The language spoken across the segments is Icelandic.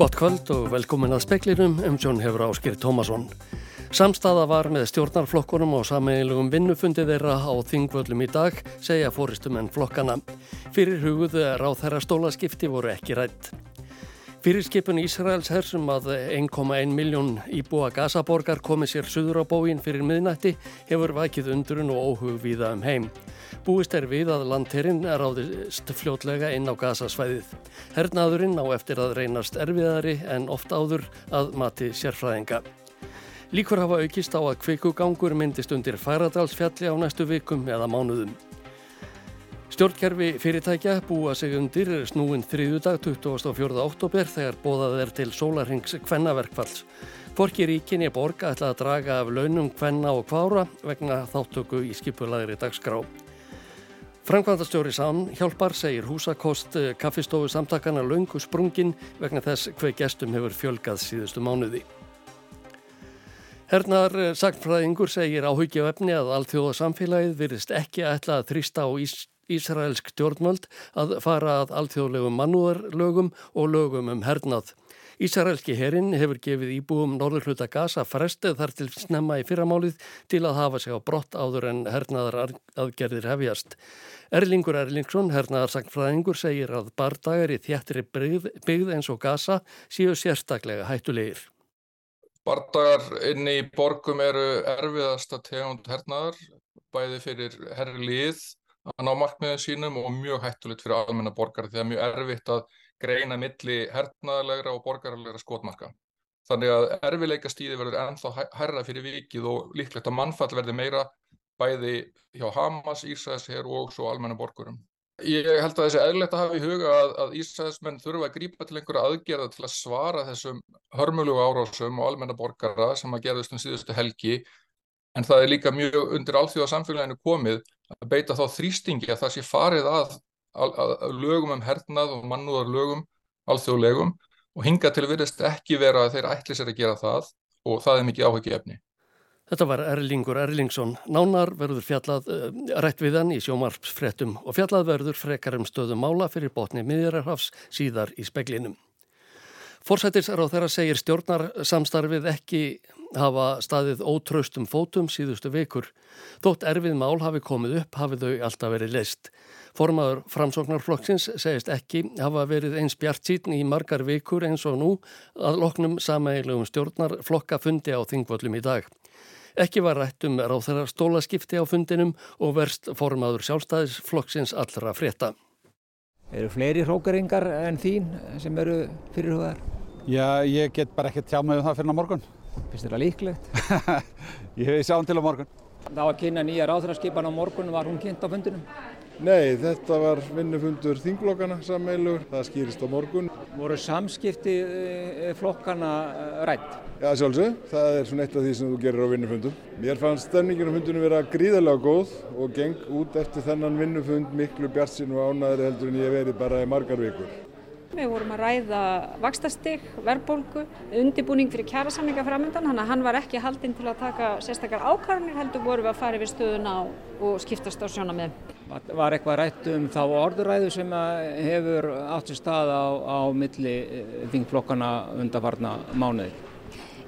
Gott kvöld og velkomin að speklinum um Sjón hefur áskir Tómasson. Samstaða var með stjórnarflokkunum og sammeilugum vinnufundi þeirra á þingvöllum í dag, segja fóristum en flokkana. Fyrir hugуð ráð þeirra stólaskipti voru ekki rætt. Fyrirskipun Ísraels hersum að 1,1 miljón íbúa Gazaborgar komið sér suður á bógin fyrir miðnætti hefur vakið undrun og óhug viða um heim. Búist er við að landherrin er áðist fljótlega inn á Gazasvæðið. Hernaðurinn á eftir að reynast erfiðari en oft áður að mati sérfræðinga. Líkur hafa aukist á að kvikugangur myndist undir Færadalsfjalli á næstu vikum eða mánuðum. Stjórnkerfi fyrirtækja búa sig undir snúin þriðudag 24. oktober þegar bóðað er til sólarhengs kvennaverkfalls. Forki ríkinni borga ætla að draga af launum kvenna og kvára vegna þáttöku í skipulagri dagskrá. Frankvandastjóri Sán hjálpar segir húsakost kaffistofu samtakana laungu sprungin vegna þess hver gestum hefur fjölgað síðustu mánuði. Hernar sagfræðingur segir áhugja efni að allþjóða samfélagið virðist ekki ætla að þrýsta á Ís Ísraelsk stjórnmöld að fara að alþjóðlegum mannúðarlögum og lögum um hernað. Ísraelski herin hefur gefið íbúum norðurhluta gasa frestið þar til snemma í fyrramálið til að hafa sig á brott áður en hernaðar aðgerðir hefjast. Erlingur Erlingsson, hernaðarsakfræðingur, segir að bardagar í þjættri byggð eins og gasa séu sérstaklega hættulegir. Bardagar inni í borgum eru erfiðasta tegund hernaðar, bæði fyrir herrlið að ná markmiðin sínum og mjög hættulegt fyrir almenna borgari því að mjög erfitt að greina milli hernaðalegra og borgarlegra skotmarka. Þannig að erfileika stíði verður ennþá herra fyrir vikið og líklegt að mannfall verður meira bæði hjá Hamas, Ísraelsher og svo almenna borgurum. Ég held að þessi eðlert að hafa í huga að, að Ísraelsmenn þurfa að grípa til einhverja aðgerða til að svara þessum hörmulugu árásum og almenna borgara sem að gerðast um síðustu helgi en það er líka mjög undir alþjóða samfélaginu komið að beita þá þrýstingi að það sé farið að, að, að lögum um hernað og mannúðar lögum alþjóðlegum og hinga til virðist ekki vera að þeir ætli sér að gera það og það er mikið áhengi efni. Þetta var Erlingur Erlingsson. Nánar verður fjallað uh, rætt við hann í sjómarpsfrettum og fjallað verður frekar um stöðum mála fyrir botni miðjararhafs síðar í speklinum. Forsættisráð þeirra segir stjórnarsamstarfið ekki hafa staðið ótraustum fótum síðustu vikur. Þótt erfið mál hafi komið upp hafið þau alltaf verið leist. Formaður framsóknarflokksins segist ekki hafa verið eins bjart síðan í margar vikur eins og nú að loknum samægilegum stjórnarflokka fundi á þingvöllum í dag. Ekki var rætt um ráð þeirra stólaskipti á fundinum og verst formaður sjálfstæðisflokksins allra frétta. Eru fleiri hrókaringar en þín sem eru fyrirhugaðar? Já, ég get bara ekki tjá mig um það fyrir morgun. Finnst þér það líklegt? ég sjáum til á morgun. Það var að kynna nýja ráðhraskipan á morgun, var hún kynnt á fundinum? Nei, þetta var vinnufundur þinglokana sammeilur, það skýrist á morgun. Voru samskipti eh, flokkana eh, rætt? Já, sjálfsög, það er svona eitt af því sem þú gerir á vinnufundum. Mér fannst stemningin á fundunum vera gríðarlega góð og geng út eftir þennan vinnufund miklu bjartsinn og ánæðri heldur en ég verið bara í margar vikur. Við vorum að ræða vakstastig, verðbólgu, undibúning fyrir kjærasamlinga framöndan, þannig að hann var ekki haldinn til að taka sérstakar ákvarðanir, heldur vorum við að fara yfir stöðuna og skiptast á sjónamið. Var eitthvað rætt um þá orðuræðu sem hefur átt sér stað á, á milli þingflokkana undarfarna mánuði?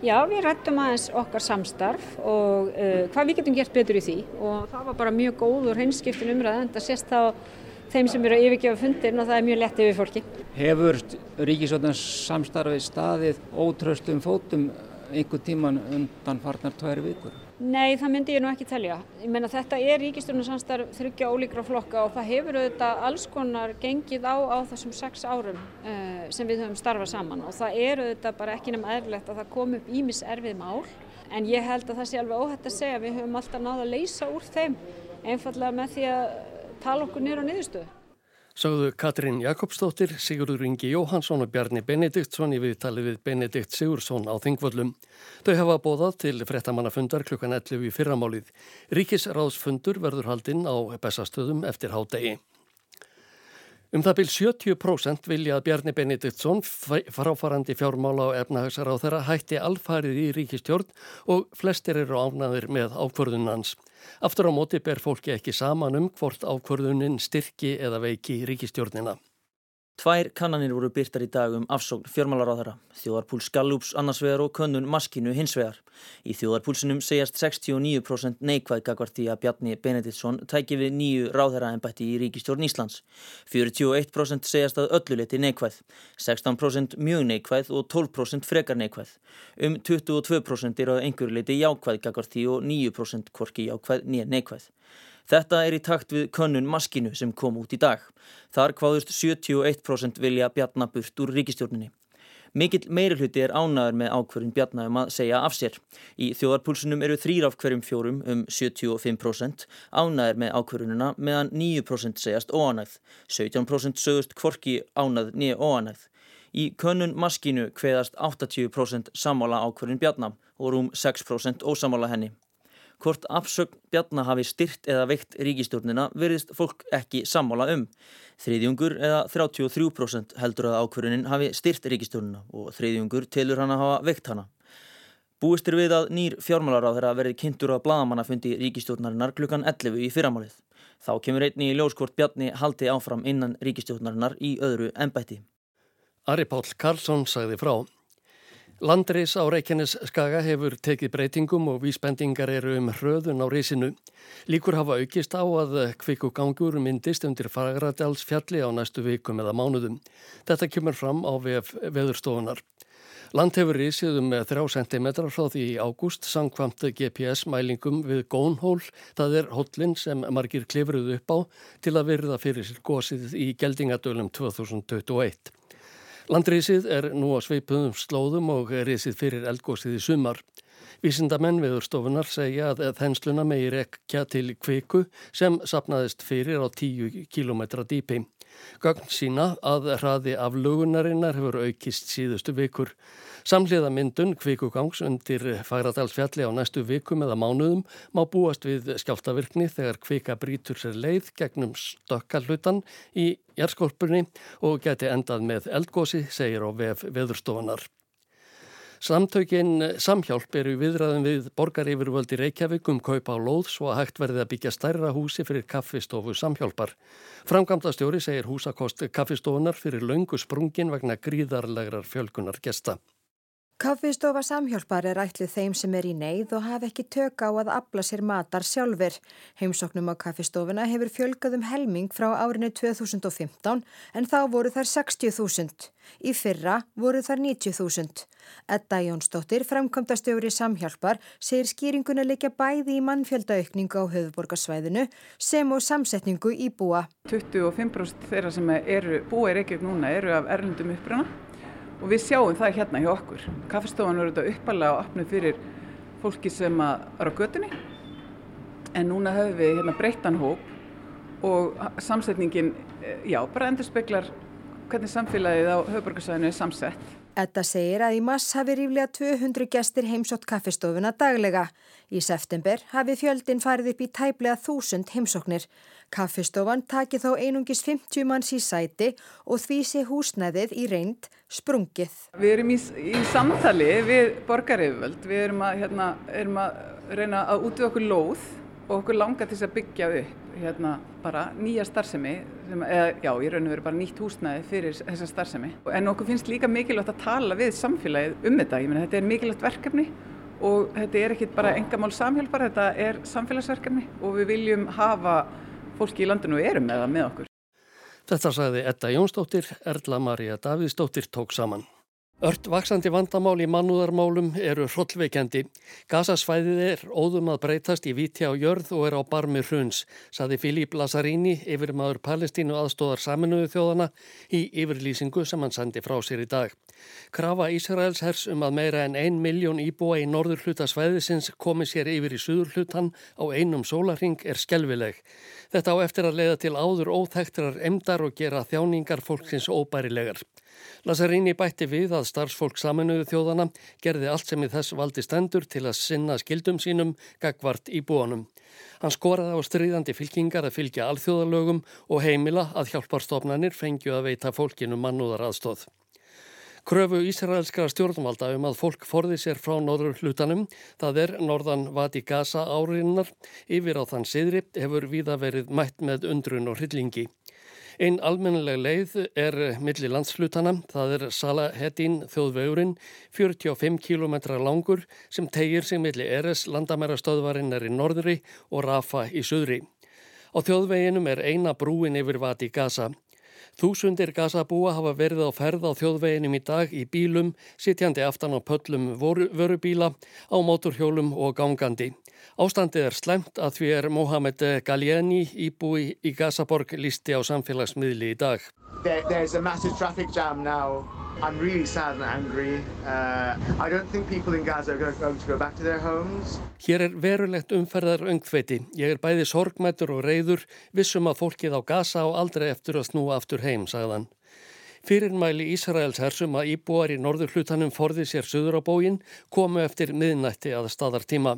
Já, við rættum aðeins okkar samstarf og uh, hvað við getum gert betur í því og það var bara mjög góð og hreinskiptin umræð en það sést þá þeim sem eru að yfirgefa fundin og það er mjög lett yfir fólki. Hefur Ríkisvöldans samstarfi staðið ótröstum fótum einhver tíman undan farnar tværi vikur? Nei, það myndi ég nú ekki telja. Ég menna þetta er Ríkisvöldans samstarf þryggja ólíkra flokka og það hefur auðvitað alls konar gengið á á þessum sex árum uh, sem við höfum starfað saman og það er auðvitað bara ekki nefn aðrilegt að það kom upp ímis erfið mál en ég held að það sé alveg óhætt að segja við höfum alltaf náða að leysa úr þeim einfallega með því að tala okkur nýra á niðurstöðu. Sáðu Katrín Jakobsdóttir, Sigurður Ingi Jóhansson og Bjarni Benediktsson í viðtali við Benedikt Sigursson á Þingvöllum. Þau hafa bóðað til frettamannafundar klukkan 11 í fyrramálið. Ríkisráðsfundur verður haldinn á bestastöðum eftir hádegi. Um það byrj 70% vilja að Bjarni Benediktsson, fráfarandi fjármála og efnahagsar á þeirra, hætti alfarið í ríkistjórn og flestir eru ánaðir með ákvörðunans. Aftur á móti ber fólki ekki saman um hvort ákvörðunin styrki eða veiki ríkistjórnina. Tvær kannanir voru byrtar í dag um afsókn fjármálaráðara, þjóðarpúls Gallups annars vegar og könnun Maskinu hins vegar. Í þjóðarpúlsinum segjast 69% neikvæð gagvart því að Bjarni Benediktsson tæki við nýju ráðherraembætti í ríkistjórn Íslands. 41% segjast að ölluleiti neikvæð, 16% mjög neikvæð og 12% frekar neikvæð. Um 22% eru að einhverju leiti jákvæð gagvart því og 9% korki jákvæð nýja neikvæð. Þetta er í takt við könnun maskinu sem kom út í dag. Þar hvaðust 71% vilja bjarnaburt úr ríkistjórninni. Mikill meiri hluti er ánaður með ákverðin bjarnægum að segja af sér. Í þjóðarpúlsunum eru þrýr af hverjum fjórum um 75% ánaður með ákverðununa meðan 9% segjast óanægð. 17% sögust kvorki ánað nýja óanægð. Í könnun maskinu hveðast 80% sammála ákverðin bjarnam og rúm 6% ósamála henni. Hvort afsögn Bjarnar hafi styrt eða veikt ríkistjórnina verðist fólk ekki sammála um. Þriðjungur eða 33% heldur að ákverðunin hafi styrt ríkistjórnina og þriðjungur telur hann að hafa veikt hana. Búist er við að nýr fjármálaráð þeirra verði kynntur á bladamannafundi ríkistjórnarinnar klukkan 11 í fyrramálið. Þá kemur einni í ljóskvort Bjarni haldi áfram innan ríkistjórnarinnar í öðru ennbætti. Ari Pál Karlsson sagði frá. Landreis á Reykjanes skaga hefur tekið breytingum og vísbendingar eru um hröðun á reysinu. Líkur hafa aukist á að kvikugangur myndist undir Fagradals fjalli á næstu vikum eða mánuðum. Þetta kemur fram á veðurstofunar. Land hefur reysið um 3 cm frá því í ágúst sangkvamt GPS-mælingum við Gónhól. Það er hóllin sem margir klifruð upp á til að verða fyrir sér gósið í geldingadölum 2021. Landrísið er nú á sveipuðum slóðum og risið fyrir eldgósið í sumar. Vísindamenn viðurstofunar segja að þensluna megir ekja til kviku sem sapnaðist fyrir á 10 km dýpi. Gögn sína að hraði af lugunarinnar hefur aukist síðustu vikur. Samhliða myndun kvikugangs undir Fagradalsfjalli á næstu vikum eða mánuðum má búast við skjáltavirkni þegar kvika brítur sér leið gegnum stökkallutan í jærskolpunni og geti endað með eldgósi, segir á vef veðurstofanar. Samtökin samhjálp eru viðræðum við borgaryfirvöldi Reykjavík um kaupa á lóð svo að hægt verði að byggja stærra húsi fyrir kaffistofu samhjálpar. Framkvæmdastjóri segir húsakost kaffistofunar fyrir laungu sprungin vegna gríðarlegar fjölkunar gesta. Kaffistofa samhjálpar er ætlið þeim sem er í neyð og hafa ekki tök á að afla sér matar sjálfur. Heimsóknum á kaffistofuna hefur fjölgað um helming frá árinu 2015 en þá voru þar 60.000. Í fyrra voru þar 90.000. Edda Jónsdóttir, framkvæmdastjóri samhjálpar, segir skýringuna leikja bæði í mannfjöldaukningu á höfuborgarsvæðinu sem og samsetningu í búa. 25% þeirra sem eru búa í Reykjavík núna eru af erlendum upprana og við sjáum það hérna hjá okkur. Kaffestofan eru þetta uppalega að opna fyrir fólki sem er á götunni en núna höfum við hérna breyttan hóp og samsetningin, eh, já, bara endur speklar hvernig samfélagið á höfuborgarsæðinu er samsett. Þetta segir að í mass hafi ríflega 200 gestir heimsótt kaffestofuna daglega. Í september hafi fjöldin farið upp í tæplega 1000 heimsóknir. Kaffestofan taki þá einungis 50 manns í sæti og því sé húsnæðið í reynd sprungið. Við erum í, í samtali við borgaryfvöld. Við erum að, hérna, erum að reyna að útvöða okkur lóð og okkur langar til að byggja upp hérna, bara nýja starfsemi, sem, eða já, í raun og veru bara nýtt húsnæði fyrir þessa starfsemi. En okkur finnst líka mikilvægt að tala við samfélagið um þetta. Ég meina þetta er mikilvægt verkefni og þetta er ekkit bara engamál samhjálpar, þetta er samfélagsverkefni og við viljum hafa fólki í landinu og erum með það með okkur. Þetta sagði Edda Jónsdóttir, Erla Maria Davíðsdóttir tók saman. Ört vaksandi vandamál í mannúðarmálum eru hrollveikendi. Gasasvæðið er óðum að breytast í viti á jörð og er á barmi hruns, saði Filip Lazzarini, yfirmaður Palestínu aðstóðar saminuðu þjóðana í yfirlýsingu sem hann sendi frá sér í dag. Krafa Ísraels hers um að meira en ein miljón íbúa í norður hluta svæðisins komi sér yfir í suður hlutan á einum sólarring er skelvileg. Þetta á eftir að leiða til áður óþægtrar emdar og gera þjáningar fólksins óbærilegar. Lazzarini bætti við að starfsfólk saminuðu þjóðana gerði allt sem í þess valdi stendur til að sinna skildum sínum gagvart í búanum. Hann skoraði á stríðandi fylkingar að fylgja alþjóðalögum og heimila að hjálparstofnanir fengju að veita fólkinu mannúðar aðstóð. Kröfu Ísraelskara stjórnvalda um að fólk forði sér frá norður hlutanum, það er norðan Vati Gaza áriðinnar, yfir á þann siðri hefur víða verið mætt með undrun og hryllingi. Einn almennileg leið er milli landsflutana, það er Salaheddin þjóðvegurinn, 45 km langur sem tegir sig milli Eres landamæra stöðvarinnar í norðri og Rafa í söðri. Á þjóðveginum er eina brúin yfir vati Gaza. Þúsundir Gazabúa hafa verið á ferð á þjóðveginum í dag í bílum, sitjandi aftan á pöllum vörubíla, á móturhjólum og gangandi. Ástandið er slemt að því er Mohamed Gallieni íbúi í Gazaborg lísti á samfélagsmiðli í dag. There, there's a massive traffic jam now. I'm really sad and angry. Uh, I don't think people in Gaza are going to go back to their homes. Hér er verulegt umferðar öngþveiti. Ég er bæði sorgmættur og reyður, vissum að fólkið á Gaza á aldrei eftir að snúa aftur heim, sagðan. Fyrirmæli Ísraels hersum að íbúar í norður hlutanum forði sér söður á bógin komu eftir miðnætti að staðartíma.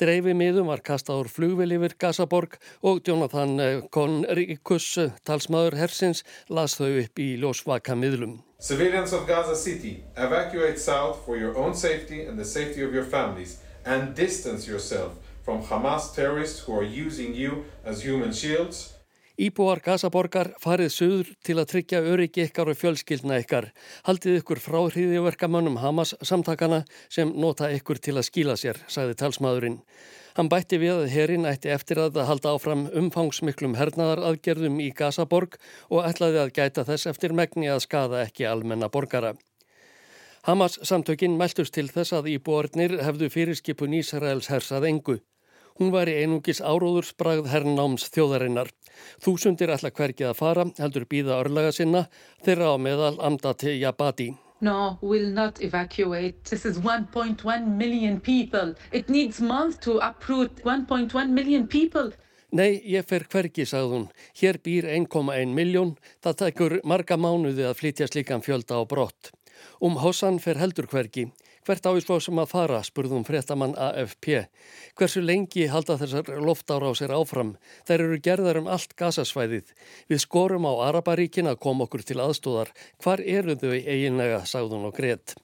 Dreifi miðum var kastað úr flugvel yfir Gazaborg og Jonathan Conricus, talsmaður hersins, las þau upp í ljósvaka miðlum. Civilians of Gaza City, evacuate south for your own safety and the safety of your families and distance yourself from Hamas terrorists who are using you as human shields Íbúar Gazaborgar farið söður til að tryggja öryggi ykkar og fjölskyldna ykkar. Haldið ykkur frá hriðiverkamönnum Hamas samtakana sem nota ykkur til að skíla sér, sagði talsmaðurinn. Hann bætti við að herin ætti eftir að halda áfram umfangsmiklum hernaðaraðgerðum í Gazaborg og ætlaði að gæta þess eftir megni að skada ekki almenna borgara. Hamas samtökinn mæltust til þess að íbúarnir hefðu fyrirskipun Ísraels hersað engu. Hún var í einungis áróðursbragð herrnáms þjóðarinnar. Þúsundir ætla hverkið að fara, heldur býða örlaga sinna, þeirra á meðal Amdati Jabati. No, we'll not evacuate. This is 1.1 million people. It needs months to uproot 1.1 million people. Nei, ég fer hverki, sagði hún. Hér býr 1,1 miljón. Það tekur marga mánuði að flytja slikan fjölda á brott. Um Hossan fer heldur hverki. Hvert á í svo sem að fara, spurðum fréttamann AFP. Hversu lengi halda þessar loftára á sér áfram? Þær eru gerðar um allt gasasvæðið. Við skorum á Araparíkin að koma okkur til aðstóðar. Hvar eru þau eiginlega, sagðun og greitt.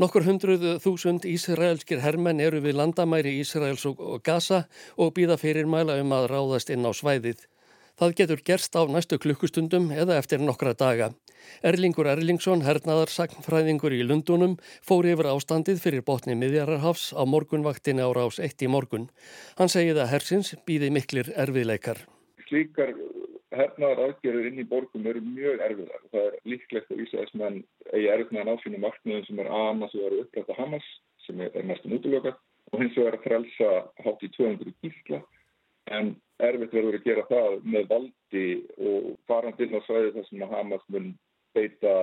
Nokkur hundruð þúsund ísraelskir hermenn eru við landamæri Ísraels og Gaza og býða fyrir mæla um að ráðast inn á svæðið. Það getur gerst á næstu klukkustundum eða eftir nokkra daga. Erlingur Erlingsson, hernaðarsagnfræðingur í Lundunum, fór yfir ástandið fyrir botni miðjararhafs á morgunvaktinni á rás 1 í morgun. Hann segið að hersins býði miklir erfiðleikar. Slíkar hernaðar aðgerður inn í borgum eru mjög erfiðar. Það er líklegt að vísa þess að mann eigi erfið með að náfínu markmiðum sem er annars að vera upprætt að Hamas sem er næstum útlöka og hins vegar að frelsa hátt í 200 gísla en erfitt verður að gera það með valdi og farandinn á svæði þar sem að Hamas mun beita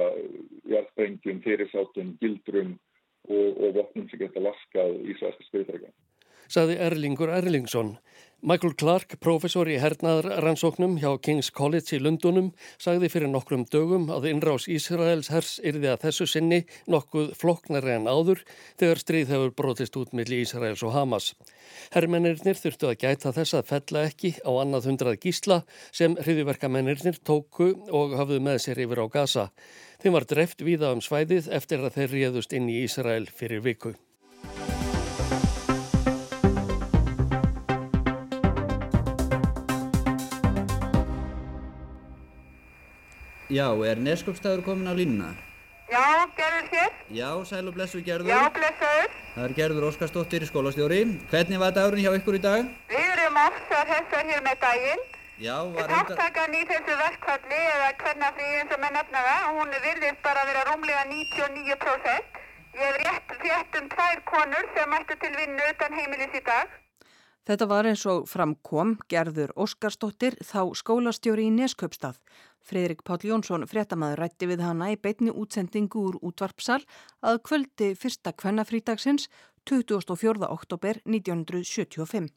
jarðsprengjum, fyrirsátum, gildrum og, og vopnum sem geta laskað í svæðska skriðtrækja. Saði Erlingur Erlingsson. Michael Clark, professor í hernaðarrannsóknum hjá King's College í Lundunum, sagði fyrir nokkrum dögum að innrás Ísraels hers yrði að þessu sinni nokkuð floknari en áður þegar stríð hefur brotist út millir Ísraels og Hamas. Herrmennirnir þurftu að gæta þess að fella ekki á annað hundrað gísla sem hriðiverkamennirnir tóku og hafðu með sér yfir á Gaza. Þeim var dreft víða um svæðið eftir að þeir réðust inn í Ísrael fyrir viku. Já, er Neskópstæður komin á línuna? Já, gerður hér. Já, sæl og blessu gerður. Já, blessaður. Það er gerður Óskarsdóttir í skólastjóri. Hvernig var dagurinn hjá ykkur í dag? Við erum ofsar hessar hér með daginn. Já, var þetta... Þáttakann í þessu verkvalli eða hvernafrí eins og með nefna það, hún virðist bara að vera rúmlega 99%. Ég hef rétt, rétt um tvær konur sem mættu til vinnu utan heimilis í dag. Þetta var eins og framkom gerður Óskarsdóttir þá skólastjóri í Nesköpstað. Fredrik Páll Jónsson, fréttamaður, rætti við hana í beitni útsendingu úr útvarpsal að kvöldi fyrsta kvennafrítagsins 24. oktober 1975.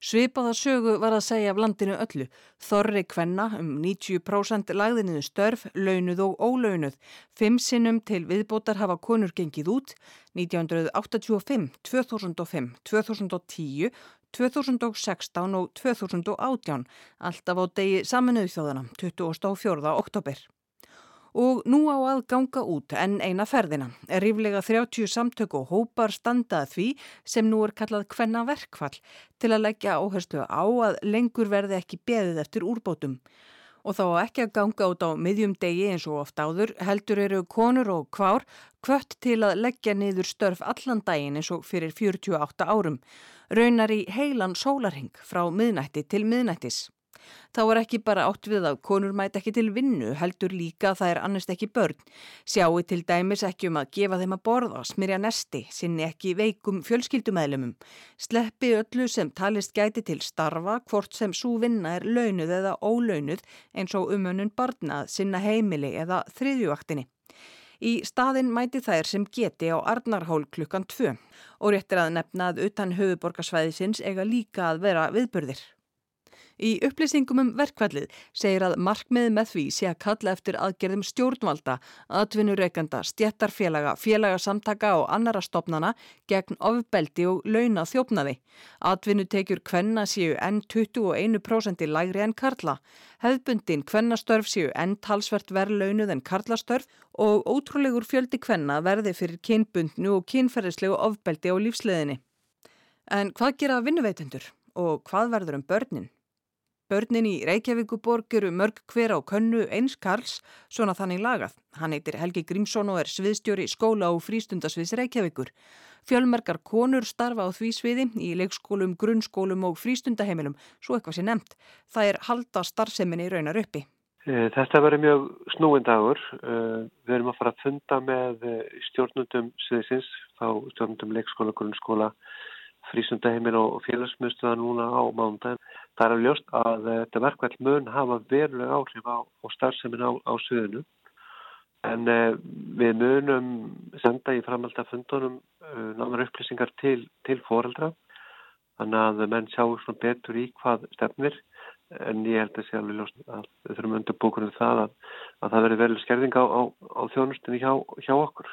Svipaða sögu var að segja af landinu öllu. Þorri kvenna um 90% lagðinuðu störf, launuð og ólaunuð. Fimm sinnum til viðbótar hafa konur gengið út 1985, 2005, 2010, 2016 og 2018, alltaf á degi saminuðu þjóðana, 24. oktober og nú á að ganga út en eina ferðina. Er ríflega 30 samtök og hópar standað því sem nú er kallað hvenna verkfall til að leggja áherslu á að lengur verði ekki beðið eftir úrbótum. Og þá ekki að ganga út á miðjum degi eins og oft áður heldur eru konur og kvár kvött til að leggja niður störf allan daginn eins og fyrir 48 árum. Raunar í heilan sólarhing frá miðnætti til miðnættis. Þá er ekki bara átt við að konur mæti ekki til vinnu, heldur líka að það er annars ekki börn. Sjáu til dæmis ekki um að gefa þeim að borða, smyrja nesti, sinni ekki veikum fjölskyldumæðlumum. Sleppi öllu sem talist gæti til starfa, hvort sem svo vinna er launuð eða ólaunuð eins og umönnun barnað, sinna heimili eða þriðjúaktinni. Í staðin mæti þær sem geti á Arnarhól klukkan 2 og réttir að nefna að utan höfuborgarsvæðisins eiga líka að vera viðbörðir. Í upplýsingum um verkvallið segir að markmiði með því sé að kalla eftir aðgerðum stjórnvalda, atvinnureikanda, stjættarfélaga, félagasamtaka og annara stopnana gegn ofbeldi og launa þjófnaði. Atvinnutekjur kvenna séu enn 21% lægri enn karla. Hefðbundin kvennastörf séu enn talsvert verð launuð en karlastörf og ótrúlegur fjöldi kvenna verði fyrir kynbundnu og kynferðislegu ofbeldi á lífsleðinni. En hvað gera vinnuveitundur og hvað verður um börnin? Börnin í Reykjavíkuborg eru mörg hver á könnu eins Karls, svona þannig lagað. Hann heitir Helgi Grímsson og er sviðstjóri skóla og frístundasviðs Reykjavíkur. Fjölmerkar konur starfa á því sviði í leikskólum, grunnskólum og frístundaheimilum, svo eitthvað sé nefnt. Það er halda starfseminni raunar uppi. Eh, þetta verður mjög snúin dagur. Eh, við erum að fara að funda með eh, stjórnundum sviðsins, þá stjórnundum leikskóla, grunnskóla, frísundaheimil og félagsmyndstöða núna á mánundagin. Það er ljóst að þetta verkvæll mun hafa verulega áhrif á, á starfsemin á, á suðinu en eh, við munum senda í framhald af fundunum eh, náður upplýsingar til, til foreldra þannig að menn sjáu svona betur í hvað stefnir en ég held að sé alveg ljóst að við þurfum undirbúkunum það að, að það verður verið skerðing á, á, á þjónustinni hjá, hjá okkur.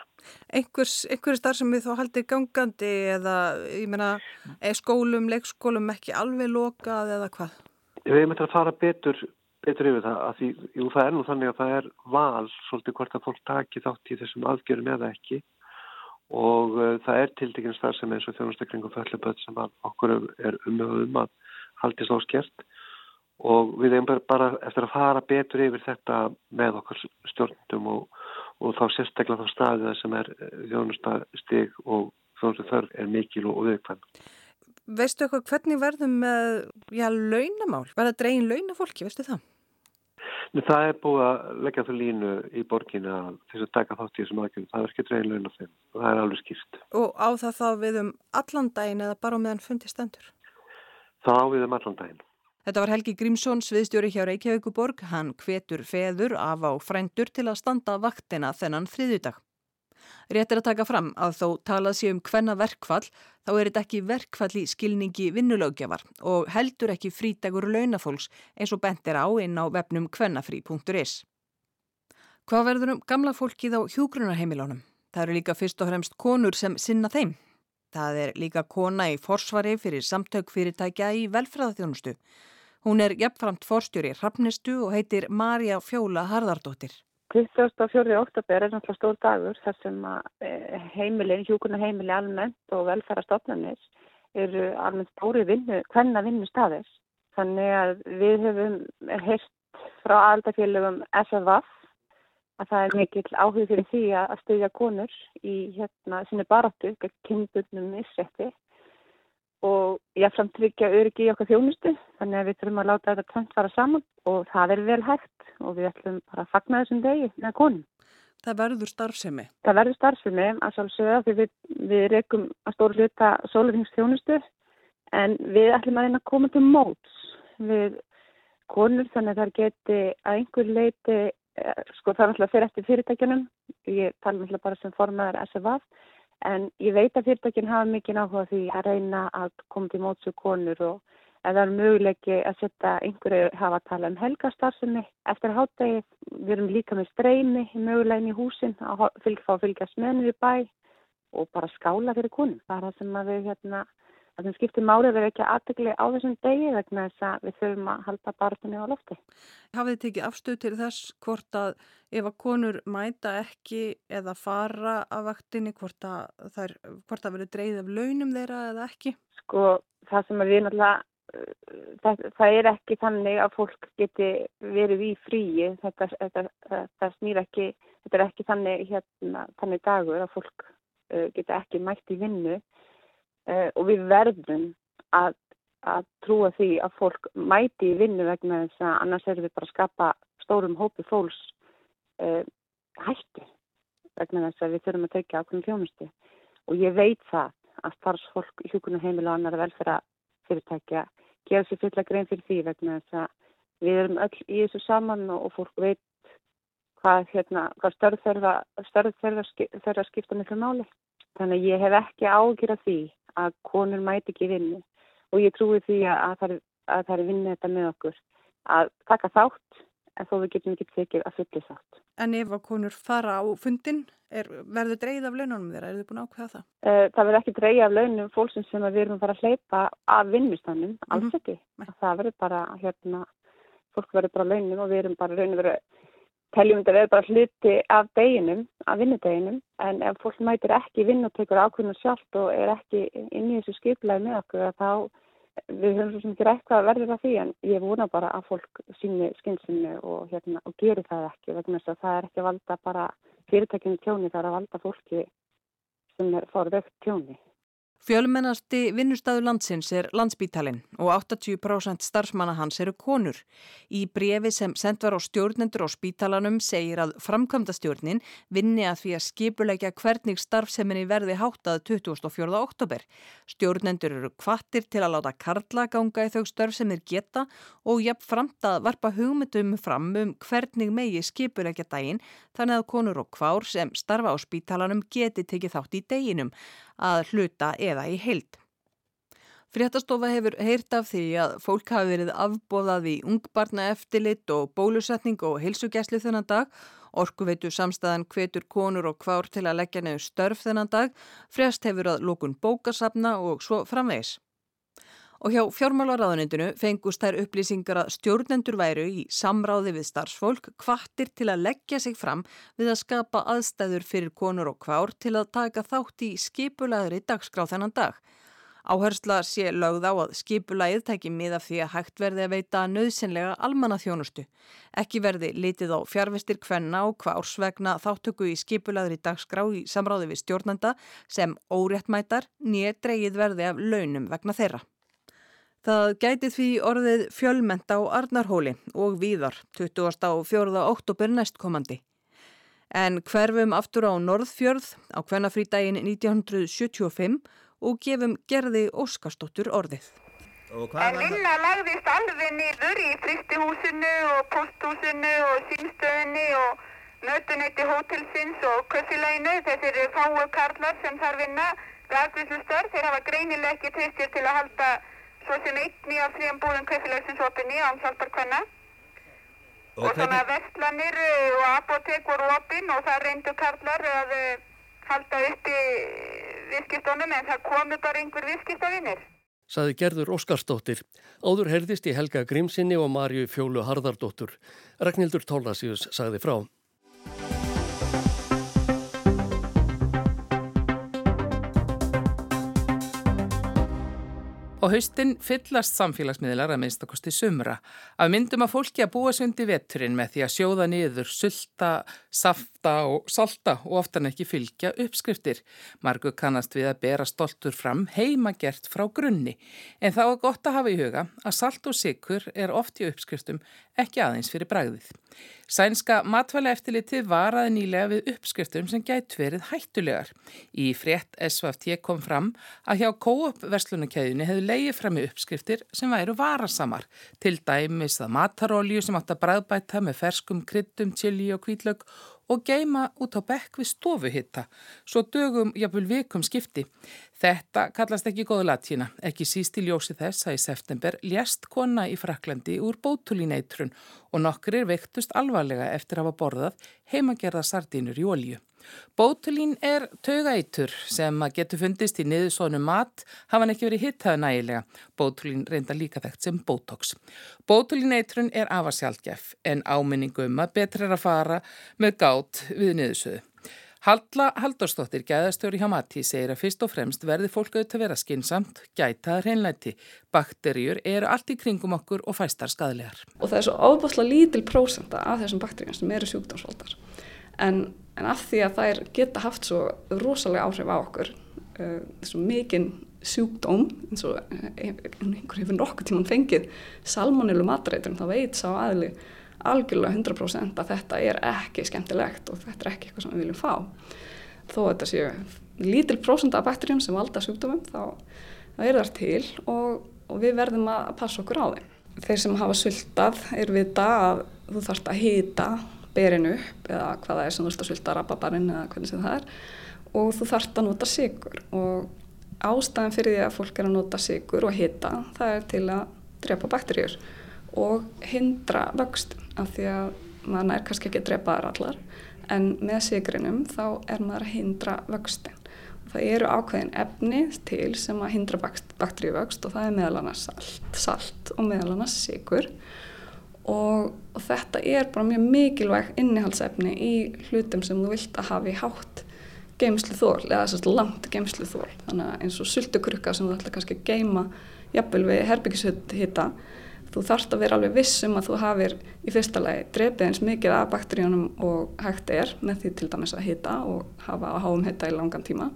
Einhvers, einhverju starf sem við þá haldir gangandi eða, ég meina, er skólum, leikskólum ekki alveg lokað eða hvað? Við hefum eitthvað að fara betur, betur yfir það að því, jú það er nú þannig að það er val svolítið hvort að fólk taki þátt í þessum aðgjörum eða ekki og uh, það er tildekinn starf sem eins og þjónustakringum fölluböð sem okkur er umöðum að haldist áskert og við hefum bara eftir að fara betur yfir þetta með okkar stjórnundum og, og þá sérstaklega þá staðið sem er eh, þjónustastig og þjónustaförg er mikil og viðkvæm. Veistu eitthvað hvernig verðum með, já, launamál? Verða dregin launafólki, veistu það? Men það er búið að leggja þú línu í borginu að þess að taka þátt í þessum aðgjörnum. Það er ekki dregin launaf þeim og það er alveg skýrt. Og á það þá við um allan daginn eða bara meðan fundi stendur? Það á við um allan daginn. Þetta var Helgi Grímsson, sviðstjóri hjá Reykjavíkuborg. Hann hvetur feður af á frændur til að standa vaktina þennan þriðudag. Rétt er að taka fram að þó talað sé um hvenna verkfall, þá er þetta ekki verkfall í skilningi vinnulögjafar og heldur ekki frítagur launafólks eins og bent er á inn á vefnum hvennafrí.is. Hvað verður um gamla fólkið á hjúgrunarheimilónum? Það eru líka fyrst og fremst konur sem sinna þeim. Það er líka kona í forsvari fyrir samtök fyrirtækja í velfræðaþjónustu. Hún er jafnframt forstjóri Hrafnistu og heitir Marja Fjóla Harðardóttir. 24. oktober er náttúrulega stór dagur þar sem eh, heimilin, hjúkurna heimili almennt og velferðarstofnarnir eru almennt stóri vinnu, hvenna vinnu staðis. Þannig að við hefum heilt frá aðaldafélögum SFF að það er mikill áhug fyrir því að stuðja konur í hérna sinni baráttu, ekki kynbundnum misrætti og samt tryggja öryggi í okkar þjónustu þannig að við þurfum að láta þetta tvönt fara saman og það er vel hægt og við ætlum bara að fagna þessum degi með konum. Það verður starfsemi? Það verður starfsemi að sjálfsögða því við, við rekum að stóru hluta sólarhengsþjónustu en við ætlum að að koma til móts við konur þannig að það geti að einhver leiti, eh, sko það er alltaf fyrir eftir fyrirtækjunum, ég tala alltaf bara sem formaður SFF En ég veit að fyrirtækinn hafa mikið áhuga því að reyna að koma til mótsu konur og það er möguleiki að setja einhverju hafa að tala um helgastarfsemi eftir hátegi. Við erum líka með streymi mögulegin í húsin að fylgja, fá að fylgja smennu í bæ og bara skála fyrir konum. Það er það sem við hérna Það sem skiptir málið er ekki aðtegli á þessum degi vegna þess að við þurfum að halda barðunni á lofti. Hafið þið tekið afstöð til þess hvort að ef að konur mæta ekki eða fara af vaktinni hvort að það verður dreyð af launum þeirra eða ekki? Sko það sem við náttúrulega það, það er ekki þannig að fólk geti verið í fríi, þetta, þetta, þetta snýr ekki, þetta er ekki þannig, hérna, þannig dagur að fólk uh, geti ekki mætt í vinnu uh, og við verðum að, að trúa því að fólk mæti í vinnu vegna þess að annars erum við bara að skapa stórum hópi fólks uh, hætti vegna þess að við þurfum að tekja ákveðin þjónustu og ég veit það að starfsfólk, hjúkunaheimil og annar velferða fyrirtækja gefa sér fulla grein fyrir því vegna þess að við erum öll í þessu saman og fólk veit hvað, hérna, hvað störð þeirra skipta miklu máli. Þannig að ég hef ekki ágjur af því að konur mæti ekki vinnu og ég trúi því að það er vinnu þetta með okkur að taka þátt en þó við getum ekki tekið að fulli þátt. En ef að konur fara á fundin, er, verður dreigð af laununum þeirra? Er þið búin að ákveða það? Uh, það verður ekki dreigð af launum fólksins sem við erum að fara að hleypa af vinnustannum, mm -hmm. alls ekki. Það verður bara, hérna, fólk verður bara launum og við erum bara raun og verið teljum þetta verður bara hluti af deginum, af vinnudeginum, en ef fólk mætir ekki vinn og tekur ákveðinu sjálft og er ekki inn í þessu skiplega með okkur, þá við höfum svo sem ekki rætt hvað verður það því, en ég vona bara að fólk síni skynsinu og, hérna, og geri það ekki, vegna þess að það er ekki að valda bara fyrirtækinu tjóni, það er að valda fólki sem er fórvegt tjóni. Fjölmennasti vinnustæðu landsins er landsbítalinn og 80% starfsmanna hans eru konur. Í brefi sem sendt var á stjórnendur á spítalanum segir að framkvæmdastjórnin vinni að því að skipulegja hvernig starfseminni verði háttað 24. oktober. Stjórnendur eru kvattir til að láta karla ganga í þau störf sem er geta og jafn framt að varpa hugmyndum fram um hvernig megi skipulegja daginn þannig að konur og kvár sem starfa á spítalanum geti tekið þátt í deginum að hluta eða í heild. Fréttastofa hefur heyrt af því að fólk hafi verið afbóðað í ungbarna eftirlit og bólusetning og heilsugjæsli þennan dag. Orkuveitu samstæðan hvetur konur og kvár til að leggja nefn störf þennan dag. Frest hefur að lókun bókasafna og svo framvegs. Og hjá fjármálaráðunindinu fengust þær upplýsingar að stjórnendur væru í samráði við starfsfólk kvartir til að leggja sig fram við að skapa aðstæður fyrir konur og kvár til að taka þátt í skipulaðri dagskráð þennan dag. Áhersla sé lögð á að skipulagið tæki miða því að hægt verði að veita nöðsynlega almanna þjónustu. Ekki verði litið á fjárvestir kvenna og hvárs vegna þáttöku í skipulaðri dagskrá í samráði við stjórnenda sem óréttmætar nýja dreyið verði af launum vegna þeirra. Það gæti því orðið fjölmenta á Arnarhóli og víðar 24. oktober næstkomandi. En hverfum aftur á Norðfjörð á hvernafrítægin 1975 og gefum gerði Óskarsdóttur orðið. En vinna lagðist alveg niður í fristihúsinu og posthúsinu og símstöðinu og mötunætti hótelsins og kössileginu. Þessir fáu karlar sem þar vinna, þeir hafa greinileg ekki tristir til að halda svo sem einni af þrjum búðum kaupfélagsins opinni án hjálparkvenna og, og svona vestlanir eh, og apotek voru opinn og það reyndu karlar að eh, halda upp í viðskiptunum en það komu bara einhver viðskiptavinnir. Saði Gerður Óskarsdóttir. Áður herðist í Helga Grímsinni og Marju Fjólu Harðardóttur. Ragnhildur Tólasíus sagði frá. Á haustin fyllast samfélagsmiðlar að minnstakosti sumra. Af myndum að fólki að búa sundi vetturinn með því að sjóða niður, sulta, safta og salta og oftan ekki fylgja uppskriftir. Margu kannast við að bera stoltur fram heima gert frá grunni. En þá er gott að hafa í huga að salt og sikur er oft í uppskriftum ekki aðeins fyrir bragðið. Sænska matvæla eftirlitið varaði nýlega við uppskriftum sem gætt verið hættulegar. Í frétt SVFT kom fram að hjá Coop verslunarkæðinni hefðu leiði fram í uppskriftir sem væru varasamar. Til dæmis það matarolju sem átt að bræðbæta með ferskum kryttum, chili og kvítlög og geima út á bekk við stofuhitta, svo dögum jafnvel vikum skipti. Þetta kallast ekki góðu latína, ekki síst í ljósi þess að í september lést kona í Fraklandi úr bótulíneitrun og nokkur er veiktust alvarlega eftir að hafa borðað heimagerða sardínur í olju. Bótulín er taugætur sem getur fundist í niðursónu mat hafa hann ekki verið hittaðu nægilega. Bótulín reynda líka þekkt sem Botox. Bótulíneitrun er afarsjálfgef en áminningum að betra er að fara með gát við niðursöðu. Halla Halldórsdóttir, gæðastjóri hjá Mati, segir að fyrst og fremst verði fólk auðvitað vera skinsamt, gæta hreinlæti. Bakterjur eru allt í kringum okkur og fæstar skadlegar. Og það er svo ábúrslega lítil prósenda af þessum bakterjum sem eru sjúkdómsvaldar. En, en af því að það geta haft svo rosalega áhrif á okkur, uh, svo mikinn sjúkdóm, eins og uh, einhver hefur nokkuð tíman fengið salmonilu matreitur, þá veit sá aðli algjörlega 100% að þetta er ekki skemmtilegt og þetta er ekki eitthvað sem við viljum fá. Þó að þetta séu lítil prósunda af bakterjum sem valda sjúkdómum þá, þá er það til og, og við verðum að passa okkur á þeim. Þeir sem hafa sultað er vita að þú þarfst að hýta berinu upp eða hvað það er sem þú þarfst að sulta rababarinn eða hvernig sem það er. Og þú þarfst að nota sigur og ástæðan fyrir því að fólk er að nota sigur og hýta það er til að drepa bakterjur og hindra vöxt af því að maður er kannski ekki að drepa þar allar. En með sigrinum þá er maður að hindra vöxtin og það eru ákveðin efni til sem að hindra bakteríuvöxt og það er meðal annars salt, salt og meðal annars sigur og, og þetta er bara mjög mikilvæg innihaldsefni í hlutum sem þú vilt að hafa í hátt geimslu þól eða að langt geimslu þól þannig að eins og sultukrukka sem þú ætla kannski að geima jafnvel við herbyggishutt hitta þú þarfst að vera alveg viss um að þú hafir í fyrsta lagi drefið eins mikið af bakteríunum og hægt er með því til dæmis að hita og hafa að háum hita í langan tíma.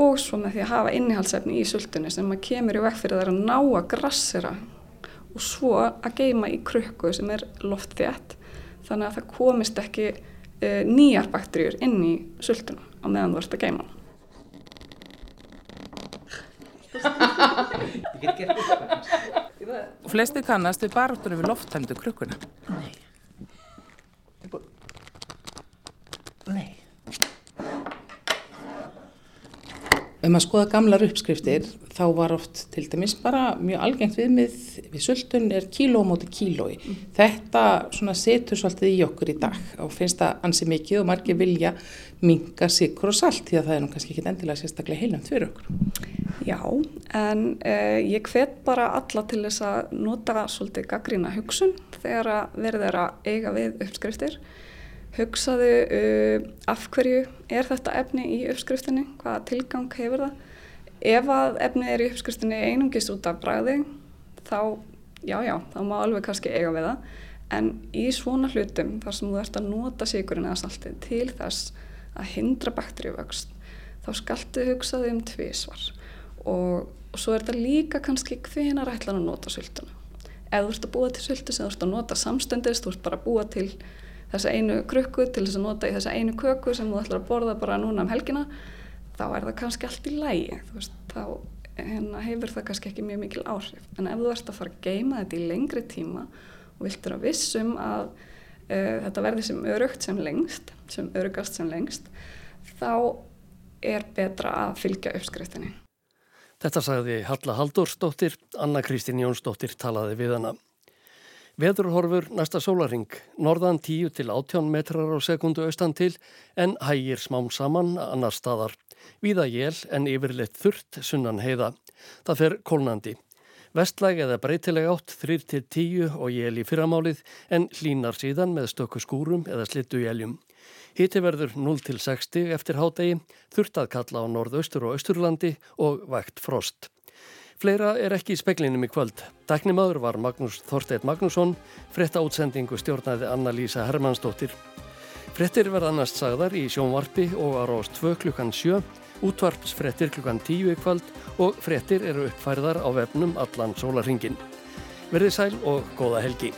Og svo með því að hafa innihaldsefni í sultunni sem að kemur í vekk fyrir það að ná að grassera og svo að geima í krukku sem er loftþétt þannig að það komist ekki e, nýjar bakteríur inn í sultuna á meðan þú ert að geima Og flesti kannast við baróttunum við lofttæmdu krukkuna. Nei. Nei. Ef maður skoða gamlar uppskriftir þá var oft til dæmis bara mjög algengt viðmið við sultun er kíló móti kílói. Mm. Þetta svona setur svolítið í okkur í dag og finnst það ansi mikið og margir vilja minga sikur og salt því að það er nú kannski ekki endilega sérstaklega heilnæmt fyrir okkur. Já, en uh, ég hvet bara alla til þess að nota svolítið gaggrína hugsun þegar verður þeirra eiga við uppskriftir hugsaðu uh, af hverju er þetta efni í uppskriftinni, hvaða tilgang hefur það. Ef að efni er í uppskriftinni einungist út af bræði þá, já já, þá má alveg kannski eiga við það. En í svona hlutum þar sem þú ert að nota sigurinn eða saltið til þess að hindra bakteríuvöxt, þá skaltu hugsaðu um tvísvar. Og, og svo er þetta líka kannski hvenar ætlan að nota söltuna. Ef þú ert að búa til söltu sem þú ert að nota samstöndist, þú ert bara að búa til þessa einu krukku til þess að nota í þessa einu köku sem þú ætlar að borða bara núna um helgina þá er það kannski allt í lægi veist, þá hérna, hefur það kannski ekki mjög mikil áhrif en ef þú ert að fara að geima þetta í lengri tíma og viltur að vissum að uh, þetta verði sem örugt sem lengst sem örugast sem lengst þá er betra að fylgja uppskriftinni Þetta sagði Halla Halldórsdóttir, Anna Kristín Jónsdóttir talaði við hana. Veðurhorfur næsta sólaring, norðan 10 til 18 metrar á sekundu austan til en hægir smám saman annar staðar. Víða jél en yfirleitt þurrt sunnan heiða. Það fer kólnandi. Vestlæg eða breytileg átt 3 til 10 og jél í fyrramálið en hlínar síðan með stökku skúrum eða slittu jéljum. Hiti verður 0 til 60 eftir hádegi, þurrt að kalla á norðaustur og austurlandi og vægt frost. Fleira er ekki í speklinum í kvöld. Dæknimaður var Magnús Þorsteit Magnússon, fretta útsendingu stjórnaði Anna-Lísa Hermannsdóttir. Frettir verða annars sagðar í sjónvarpi og á rást 2 klukkan 7, útvarpsfrettir klukkan 10 í kvöld og frettir eru uppfærðar á vefnum allan sólarhingin. Verði sæl og góða helgi.